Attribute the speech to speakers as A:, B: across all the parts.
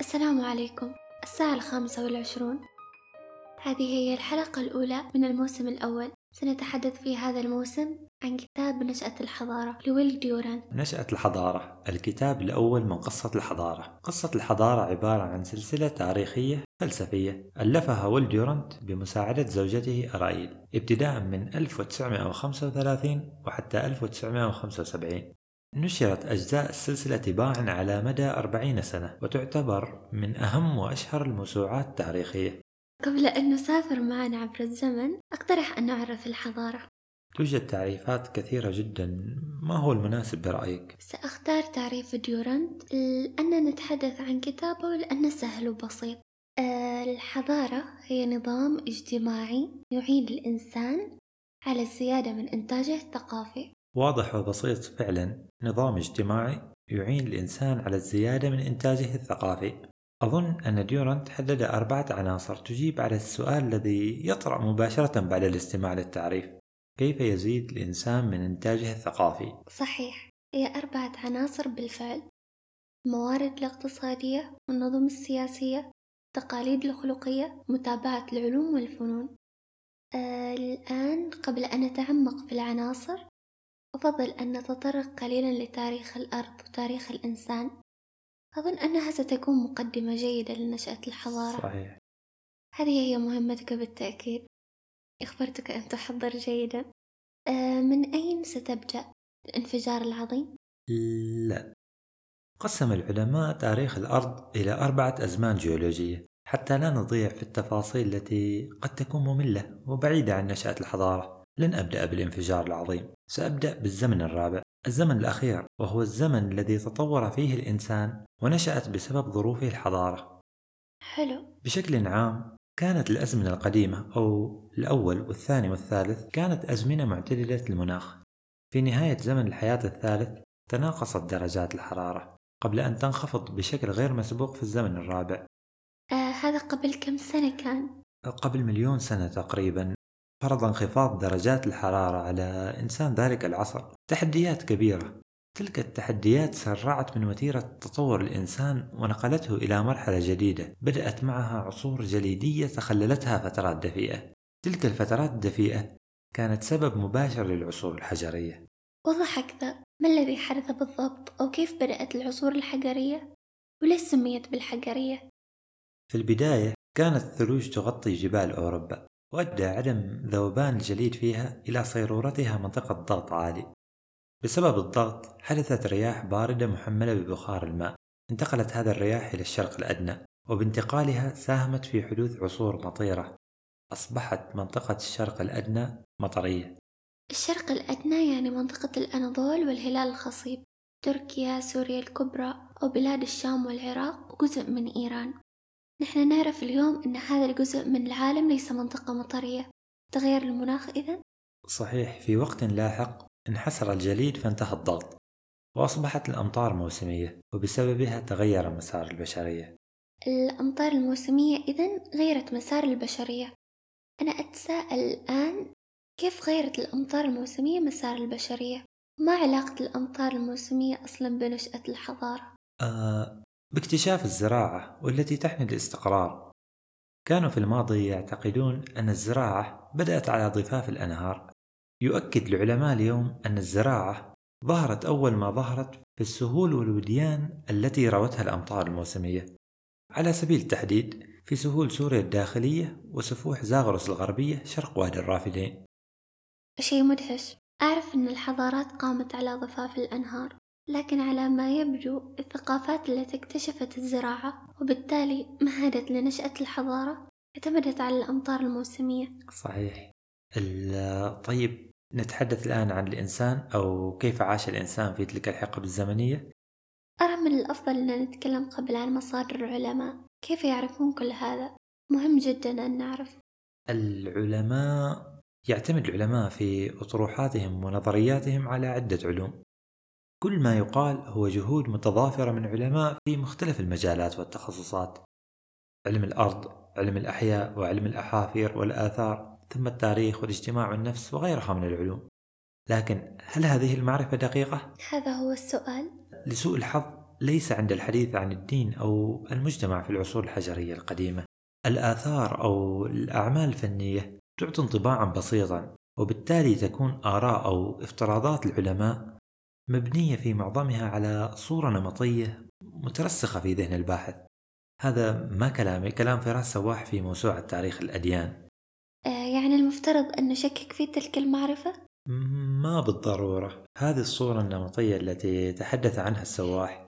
A: السلام عليكم. الساعة الخامسة والعشرون. هذه هي الحلقة الأولى من الموسم الأول. سنتحدث في هذا الموسم عن كتاب نشأة الحضارة لويل ديوران.
B: نشأة الحضارة الكتاب الأول من قصة الحضارة. قصة الحضارة عبارة عن سلسلة تاريخية فلسفية ألفها ويل ديورانت بمساعدة زوجته أرايل ابتداء من 1935 وحتى 1975 نشرت أجزاء السلسلة تباعا على مدى أربعين سنة وتعتبر من أهم وأشهر الموسوعات التاريخية.
A: قبل أن نسافر معا عبر الزمن أقترح أن نعرف الحضارة.
B: توجد تعريفات كثيرة جدا. ما هو المناسب برأيك؟
A: سأختار تعريف ديورانت لأن نتحدث عن كتابة لأنه سهل وبسيط. آه، الحضارة هي نظام اجتماعي يعين الإنسان على الزيادة من إنتاجه الثقافي.
B: واضح وبسيط فعلا. نظام اجتماعي يعين الإنسان على الزيادة من إنتاجه الثقافي. أظن أن ديورانت حدد أربعة عناصر تجيب على السؤال الذي يطرأ مباشرة بعد الاستماع للتعريف. كيف يزيد الإنسان من إنتاجه الثقافي؟
A: صحيح هي أربعة عناصر بالفعل الموارد الاقتصادية والنظم السياسية التقاليد الخلقية متابعة العلوم والفنون. آه الآن قبل أن نتعمق في العناصر أفضل أن نتطرق قليلا لتاريخ الأرض وتاريخ الإنسان. أظن أنها ستكون مقدمة جيدة لنشأة الحضارة.
B: صحيح.
A: هذه هي مهمتك بالتأكيد. أخبرتك أن تحضر جيدا. آه من أين ستبدأ الانفجار العظيم؟
B: لا. قسم العلماء تاريخ الأرض إلى أربعة أزمان جيولوجية حتى لا نضيع في التفاصيل التي قد تكون مملة وبعيدة عن نشأة الحضارة. لن أبدأ بالانفجار العظيم. سأبدأ بالزمن الرابع. الزمن الأخير وهو الزمن الذي تطور فيه الإنسان ونشأت بسبب ظروفه الحضارة.
A: حلو.
B: بشكل عام كانت الأزمنة القديمة أو الأول والثاني والثالث كانت أزمنة معتدلة المناخ في نهاية زمن الحياة الثالث تناقصت درجات الحرارة قبل أن تنخفض بشكل غير مسبوق في الزمن الرابع.
A: آه هذا قبل كم سنة كان؟
B: قبل مليون سنة تقريبا. فرض انخفاض درجات الحرارة على إنسان ذلك العصر. تحديات كبيرة. تلك التحديات سرعت من وتيرة تطور الإنسان ونقلته إلى مرحلة جديدة بدأت معها عصور جليدية تخللتها فترات دفيئة. تلك الفترات الدفيئة كانت سبب مباشر للعصور الحجرية.
A: وضح أكثر ما الذي حدث بالضبط؟ أو كيف بدأت العصور الحجرية؟ وليش سميت بالحجرية؟
B: في البداية كانت الثلوج تغطي جبال أوروبا وأدى عدم ذوبان الجليد فيها إلى صيرورتها منطقة ضغط عالي. بسبب الضغط حدثت رياح باردة محملة ببخار الماء. انتقلت هذا الرياح إلى الشرق الأدنى وبانتقالها ساهمت في حدوث عصور مطيرة. أصبحت منطقة الشرق الأدنى مطرية.
A: الشرق الأدنى يعني منطقة الأناضول والهلال الخصيب تركيا سوريا الكبرى أو بلاد الشام والعراق وجزء من إيران. نحن نعرف اليوم أن هذا الجزء من العالم ليس منطقة مطرية. تغير المناخ إذا؟
B: صحيح في وقت لاحق انحسر الجليد فانتهى الضغط وأصبحت الأمطار موسمية وبسببها تغير مسار البشرية
A: الأمطار الموسمية إذا غيرت مسار البشرية أنا أتساءل الآن كيف غيرت الأمطار الموسمية مسار البشرية؟ ما علاقة الأمطار الموسمية أصلا بنشأة الحضارة؟
B: آه باكتشاف الزراعة والتي تحمي الاستقرار كانوا في الماضي يعتقدون أن الزراعة بدأت على ضفاف الأنهار يؤكد العلماء اليوم أن الزراعة ظهرت أول ما ظهرت في السهول والوديان التي روتها الأمطار الموسمية. على سبيل التحديد في سهول سوريا الداخلية وسفوح زاغرس الغربية شرق وادي الرافدين.
A: شيء مدهش. أعرف أن الحضارات قامت على ضفاف الأنهار لكن على ما يبدو الثقافات التي اكتشفت الزراعة وبالتالي مهدت لنشأة الحضارة اعتمدت على الأمطار الموسمية.
B: صحيح. طيب نتحدث الآن عن الإنسان أو كيف عاش الإنسان في تلك الحقب الزمنية؟
A: أرى من الأفضل أن نتكلم قبل عن مصادر العلماء. كيف يعرفون كل هذا؟ مهم جدا أن نعرف.
B: العلماء يعتمد العلماء في أطروحاتهم ونظرياتهم على عدة علوم. كل ما يقال هو جهود متضافرة من علماء في مختلف المجالات والتخصصات. علم الأرض علم الأحياء وعلم الأحافير والآثار. ثم التاريخ والاجتماع والنفس وغيرها من العلوم. لكن هل هذه المعرفة دقيقة؟
A: هذا هو السؤال.
B: لسوء الحظ ليس عند الحديث عن الدين أو المجتمع في العصور الحجرية القديمة. الآثار أو الأعمال الفنية تعطي انطباعا بسيطا وبالتالي تكون آراء أو افتراضات العلماء مبنية في معظمها على صورة نمطية مترسخة في ذهن الباحث. هذا ما كلامي كلام فراس سواح في موسوعة تاريخ الأديان.
A: المفترض أن نشكك في تلك المعرفة؟
B: ما بالضرورة. هذه الصورة النمطية التي تحدث عنها السواح.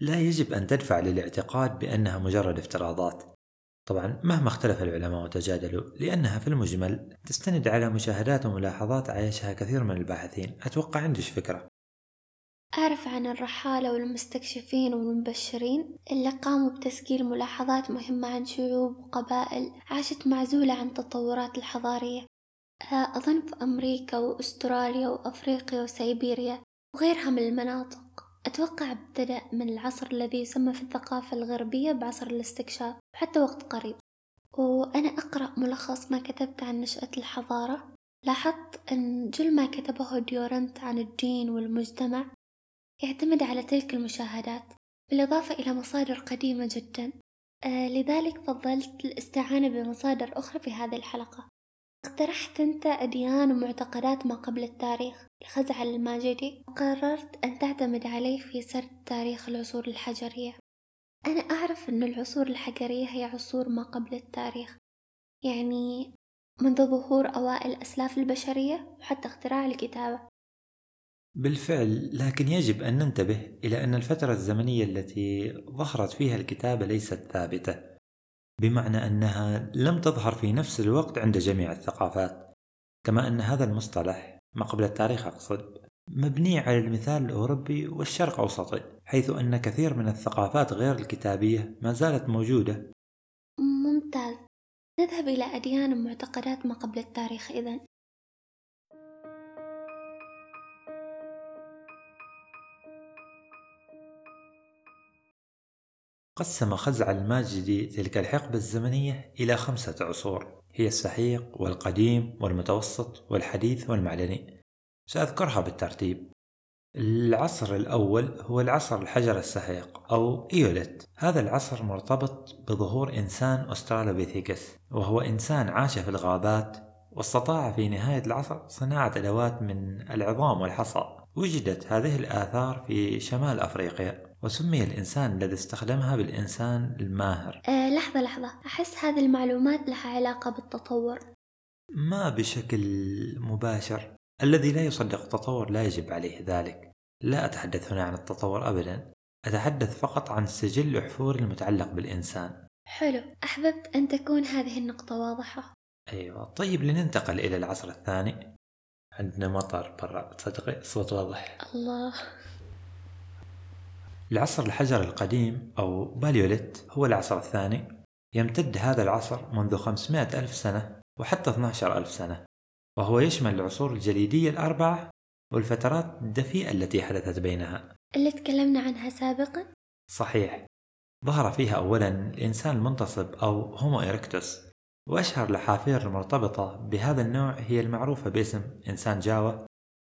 B: لا يجب أن تدفع للاعتقاد بأنها مجرد افتراضات. طبعا مهما اختلف العلماء وتجادلوا لأنها في المجمل تستند على مشاهدات وملاحظات عايشها كثير من الباحثين. أتوقع عندك فكرة.
A: أعرف عن الرحالة والمستكشفين والمبشرين. اللي قاموا بتسجيل ملاحظات مهمة عن شعوب وقبائل. عاشت معزولة عن التطورات الحضارية. أظن في أمريكا وأستراليا وأفريقيا وسيبيريا وغيرها من المناطق. أتوقع ابتدأ من العصر الذي يسمى في الثقافة الغربية بعصر الاستكشاف حتى وقت قريب. وأنا أقرأ ملخص ما كتبت عن نشأة الحضارة. لاحظت أن جل ما كتبه ديورنت عن الدين والمجتمع يعتمد على تلك المشاهدات بالإضافة إلى مصادر قديمة جدا. آه لذلك فضلت الاستعانة بمصادر أخرى في هذه الحلقة. اقترحت أنت أديان ومعتقدات ما قبل التاريخ لخزعل الماجدي؟ وقررت أن تعتمد عليه في سرد تاريخ العصور الحجرية. أنا أعرف أن العصور الحجرية هي عصور ما قبل التاريخ يعني منذ ظهور أوائل أسلاف البشرية وحتى اختراع الكتابة.
B: بالفعل لكن يجب أن ننتبه إلى أن الفترة الزمنية التي ظهرت فيها الكتابة ليست ثابتة. بمعنى أنها لم تظهر في نفس الوقت عند جميع الثقافات كما أن هذا المصطلح ما قبل التاريخ أقصد مبني على المثال الأوروبي والشرق أوسطي حيث أن كثير من الثقافات غير الكتابية ما زالت موجودة.
A: ممتاز. نذهب إلى أديان ومعتقدات ما قبل التاريخ إذن.
B: قسم خزعل الماجدي تلك الحقبة الزمنية إلى خمسة عصور هي السحيق والقديم والمتوسط والحديث والمعدني سأذكرها بالترتيب. العصر الأول هو العصر الحجري السحيق أو Eolith. هذا العصر مرتبط بظهور إنسان أسترالوبيثيكس وهو إنسان عاش في الغابات واستطاع في نهاية العصر صناعة أدوات من العظام والحصى. وجدت هذه الآثار في شمال أفريقيا. وسمي الإنسان الذي استخدمها بالإنسان الماهر.
A: أه لحظة لحظة. أحس هذه المعلومات لها علاقة بالتطور.
B: ما بشكل مباشر. الذي لا يصدق التطور لا يجب عليه ذلك. لا أتحدث هنا عن التطور أبدا. أتحدث فقط عن السجل الأحفوري المتعلق بالإنسان.
A: حلو. أحببت أن تكون هذه النقطة واضحة.
B: أيوة. طيب لننتقل إلى العصر الثاني. عندنا مطر برا. تصدقي الصوت واضح.
A: الله.
B: العصر الحجر القديم أو باليوليت هو العصر الثاني. يمتد هذا العصر منذ 500 ألف سنة وحتى 12 ألف سنة وهو يشمل العصور الجليدية الأربعة والفترات الدفيئة التي حدثت بينها.
A: اللي تكلمنا عنها سابقا؟
B: صحيح. ظهر فيها أولا الإنسان المنتصب أو هومو إيركتوس وأشهر الحافير المرتبطة بهذا النوع هي المعروفة باسم إنسان جاوا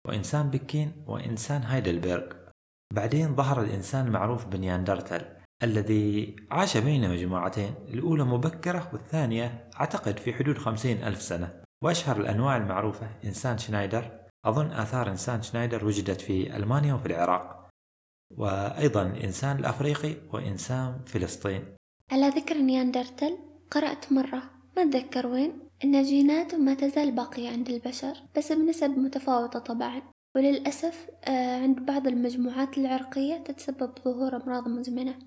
B: وإنسان بكين وإنسان هايدلبرغ. بعدين ظهر الإنسان المعروف بنياندرتال الذي عاش بين مجموعتين الأولى مبكرة والثانية أعتقد في حدود خمسين ألف سنة. وأشهر الأنواع المعروفة إنسان شنايدر أظن آثار إنسان شنايدر وجدت في ألمانيا وفي العراق. وأيضا الإنسان الأفريقي وإنسان فلسطين.
A: على ذكر نياندرتل؟ قرأت مرة. ما أتذكر وين. إن جيناته ما تزال باقية عند البشر بس بنسب متفاوتة طبعا. وللأسف آه، عند بعض المجموعات العرقية تتسبب ظهور أمراض مزمنة.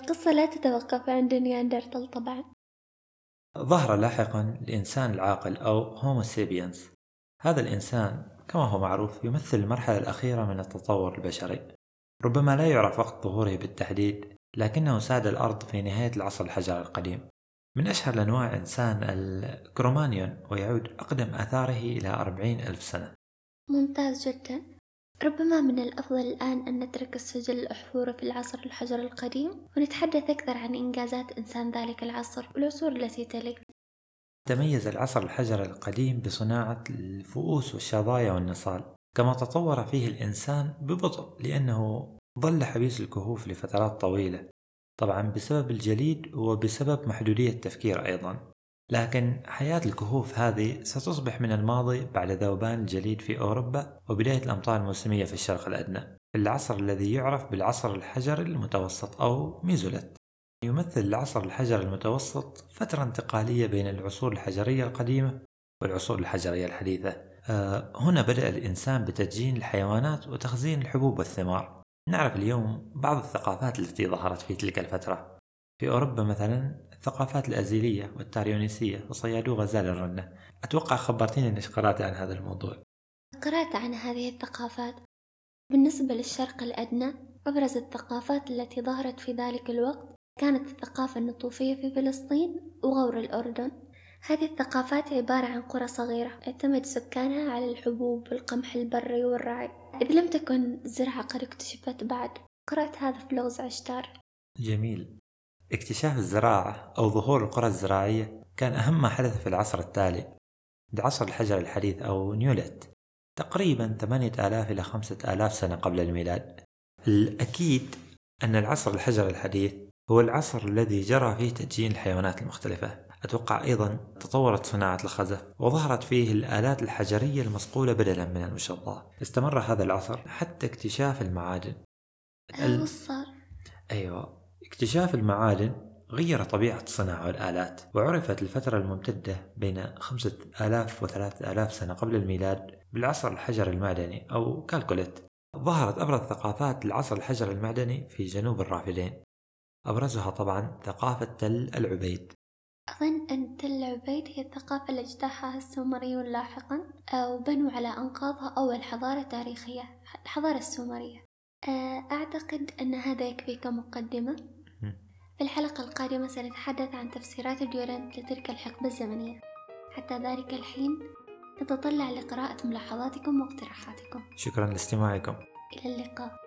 A: القصة لا تتوقف عند نياندرتال طبعا.
B: ظهر لاحقا الإنسان العاقل أو Homo sapiens هذا الإنسان كما هو معروف يمثل المرحلة الأخيرة من التطور البشري. ربما لا يعرف وقت ظهوره بالتحديد لكنه ساد الأرض في نهاية العصر الحجري القديم. من أشهر الأنواع إنسان الكرومانيون ويعود أقدم آثاره إلى أربعين ألف سنة.
A: ممتاز جدا. ربما من الأفضل الآن أن نترك السجل الأحفوري في العصر الحجر القديم ونتحدث أكثر عن إنجازات إنسان ذلك العصر والعصور التي تلي.
B: تميز العصر الحجري القديم بصناعة الفؤوس والشظايا والنصال كما تطور فيه الإنسان ببطء لأنه ظل حبيس الكهوف لفترات طويلة. طبعا بسبب الجليد وبسبب محدودية التفكير أيضا. لكن حياة الكهوف هذه ستصبح من الماضي بعد ذوبان الجليد في أوروبا وبداية الأمطار الموسمية في الشرق الأدنى في العصر الذي يعرف بالعصر الحجري المتوسط أو ميزولت يمثل العصر الحجري المتوسط فترة انتقالية بين العصور الحجرية القديمة والعصور الحجرية الحديثة. آه، هنا بدأ الإنسان بتدجين الحيوانات وتخزين الحبوب والثمار. نعرف اليوم بعض الثقافات التي ظهرت في تلك الفترة. في أوروبا مثلا الثقافات الأزيلية والتاريونيسية وصيادو غزال الرنة. أتوقع خبرتيني أنك قرأت عن هذا الموضوع.
A: قرأت عن هذه الثقافات. بالنسبة للشرق الأدنى أبرز الثقافات التي ظهرت في ذلك الوقت كانت الثقافة النطوفية في فلسطين وغور الأردن. هذه الثقافات عبارة عن قرى صغيرة اعتمد سكانها على الحبوب والقمح البري والرعي. إذ لم تكن الزراعة قد اكتشفت بعد قرأت هذا في لغز عشتار.
B: جميل. اكتشاف الزراعة أو ظهور القرى الزراعية كان أهم ما حدث في العصر التالي عصر الحجر الحديث أو نيوليت. تقريبا 8000 إلى 5000 سنة قبل الميلاد. الأكيد أن العصر الحجر الحديث هو العصر الذي جرى فيه تدجين الحيوانات المختلفة. أتوقع أيضا تطورت صناعة الخزف وظهرت فيه الآلات الحجرية المصقولة بدلا من المشظى استمر هذا العصر حتى اكتشاف المعادن.
A: ال...
B: أيوة. اكتشاف المعادن غير طبيعة الصناعة والآلات وعرفت الفترة الممتدة بين خمسة آلاف وثلاثة آلاف سنة قبل الميلاد بالعصر الحجر المعدني أو كالكوليت. ظهرت أبرز ثقافات العصر الحجر المعدني في جنوب الرافدين. أبرزها طبعا ثقافة تل العبيد.
A: أظن أن تل العبيد هي الثقافة اللي اجتاحها السومريون لاحقا وبنوا على أنقاضها أول حضارة تاريخية الحضارة السومرية. أعتقد أن هذا يكفي كمقدمة في الحلقة القادمة سنتحدث عن تفسيرات ديورنت لتلك الحقبة الزمنية. حتى ذلك الحين نتطلع لقراءة ملاحظاتكم واقتراحاتكم.
B: شكرا لاستماعكم.
A: إلى اللقاء.